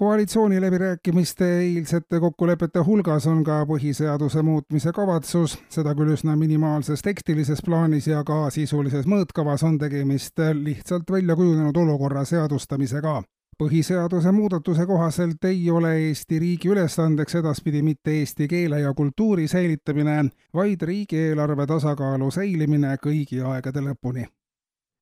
Koalitsiooniläbirääkimiste eilsete kokkulepete hulgas on ka põhiseaduse muutmise kavatsus, seda küll üsna minimaalses tekstilises plaanis ja ka sisulises mõõtkavas on tegemist lihtsalt välja kujunenud olukorra seadustamisega. Põhiseaduse muudatuse kohaselt ei ole Eesti riigi ülesandeks edaspidi mitte eesti keele ja kultuuri säilitamine, vaid riigieelarve tasakaalu säilimine kõigi aegade lõpuni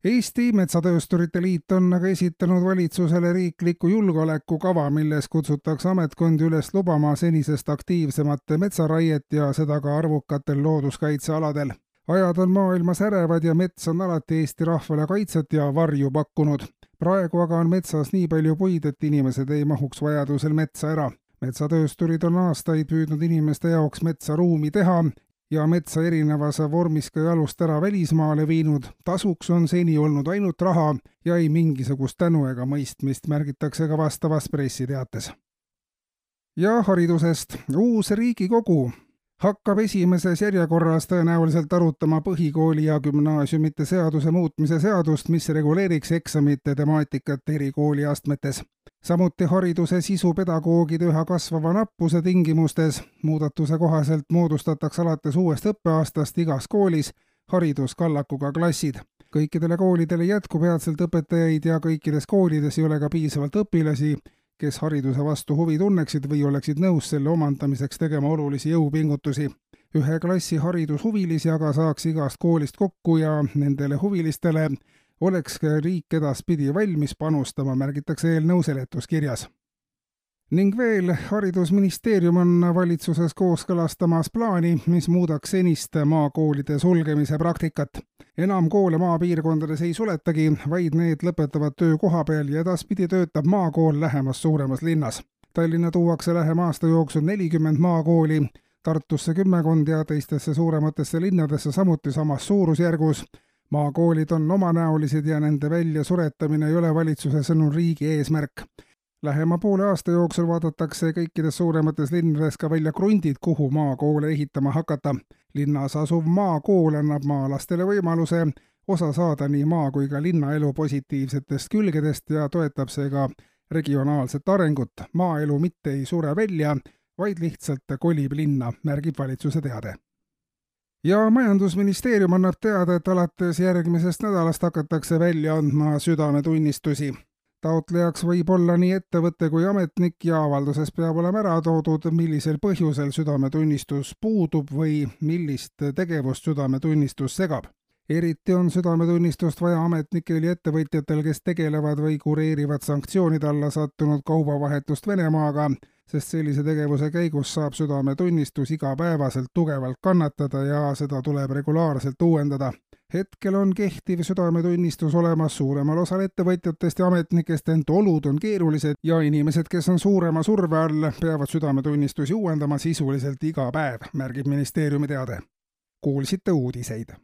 Eesti Metsatöösturite Liit on aga esitanud valitsusele riikliku julgeolekukava, milles kutsutakse ametkondi üles lubama senisest aktiivsemat metsaraiet ja seda ka arvukatel looduskaitsealadel. ajad on maailmas ärevad ja mets on alati Eesti rahvale kaitset ja varju pakkunud. praegu aga on metsas nii palju puid, et inimesed ei mahuks vajadusel metsa ära metsatöösturid on aastaid püüdnud inimeste jaoks metsa ruumi teha ja metsa erinevas vormis ka jalust ära välismaale viinud. tasuks on seni olnud ainult raha ja ei mingisugust tänu ega mõistmist, märgitakse ka vastavas pressiteates. ja haridusest. uus Riigikogu hakkab esimeses järjekorras tõenäoliselt arutama põhikooli ja gümnaasiumite seaduse muutmise seadust, mis reguleeriks eksamite temaatikat eri kooliastmetes. Samuti hariduse sisu pedagoogide üha kasvava nappuse tingimustes. muudatuse kohaselt moodustatakse alates uuest õppeaastast igas koolis hariduskallakuga klassid. kõikidele koolidele jätkub peatselt õpetajaid ja kõikides koolides ei ole ka piisavalt õpilasi kes hariduse vastu huvi tunneksid või oleksid nõus selle omandamiseks tegema olulisi jõupingutusi. ühe klassi haridushuvilisi aga saaks igast koolist kokku ja nendele huvilistele oleks riik edaspidi valmis panustama, märgitakse eelnõu seletuskirjas ning veel, Haridusministeerium on valitsuses kooskõlastamas plaani, mis muudaks senist maakoolide sulgemise praktikat. enam koole maapiirkondades ei suletagi, vaid need lõpetavad töö kohapeal ja edaspidi töötab maakool lähemas suuremas linnas. Tallinna tuuakse lähema aasta jooksul nelikümmend maakooli, Tartusse kümmekond ja teistesse suurematesse linnadesse samuti samas suurusjärgus maakoolid on omanäolised ja nende väljasuretamine ei ole valitsuse sõnul riigi eesmärk lähema poole aasta jooksul vaadatakse kõikides suuremates linnades ka välja krundid, kuhu maakoole ehitama hakata. linnas asuv maakool annab maalastele võimaluse osa saada nii maa kui ka linnaelu positiivsetest külgedest ja toetab seega regionaalset arengut. maaelu mitte ei sure välja, vaid lihtsalt kolib linna, märgib valitsuse teade ja Majandusministeerium annab teada, et alates järgmisest nädalast hakatakse välja andma südametunnistusi taotlejaks võib olla nii ettevõte kui ametnik ja avalduses peab olema ära toodud, millisel põhjusel südametunnistus puudub või millist tegevust südametunnistus segab. Eriti on südametunnistust vaja ametnikel ja ettevõtjatel, kes tegelevad või kureerivad sanktsioonide alla sattunud kaubavahetust Venemaaga, sest sellise tegevuse käigus saab südametunnistus igapäevaselt tugevalt kannatada ja seda tuleb regulaarselt uuendada hetkel on kehtiv südametunnistus olemas suuremal osal ettevõtjatest ja ametnikest, ent olud on keerulised ja inimesed, kes on suurema surve all, peavad südametunnistusi uuendama sisuliselt iga päev, märgib ministeeriumi teade. kuulsite uudiseid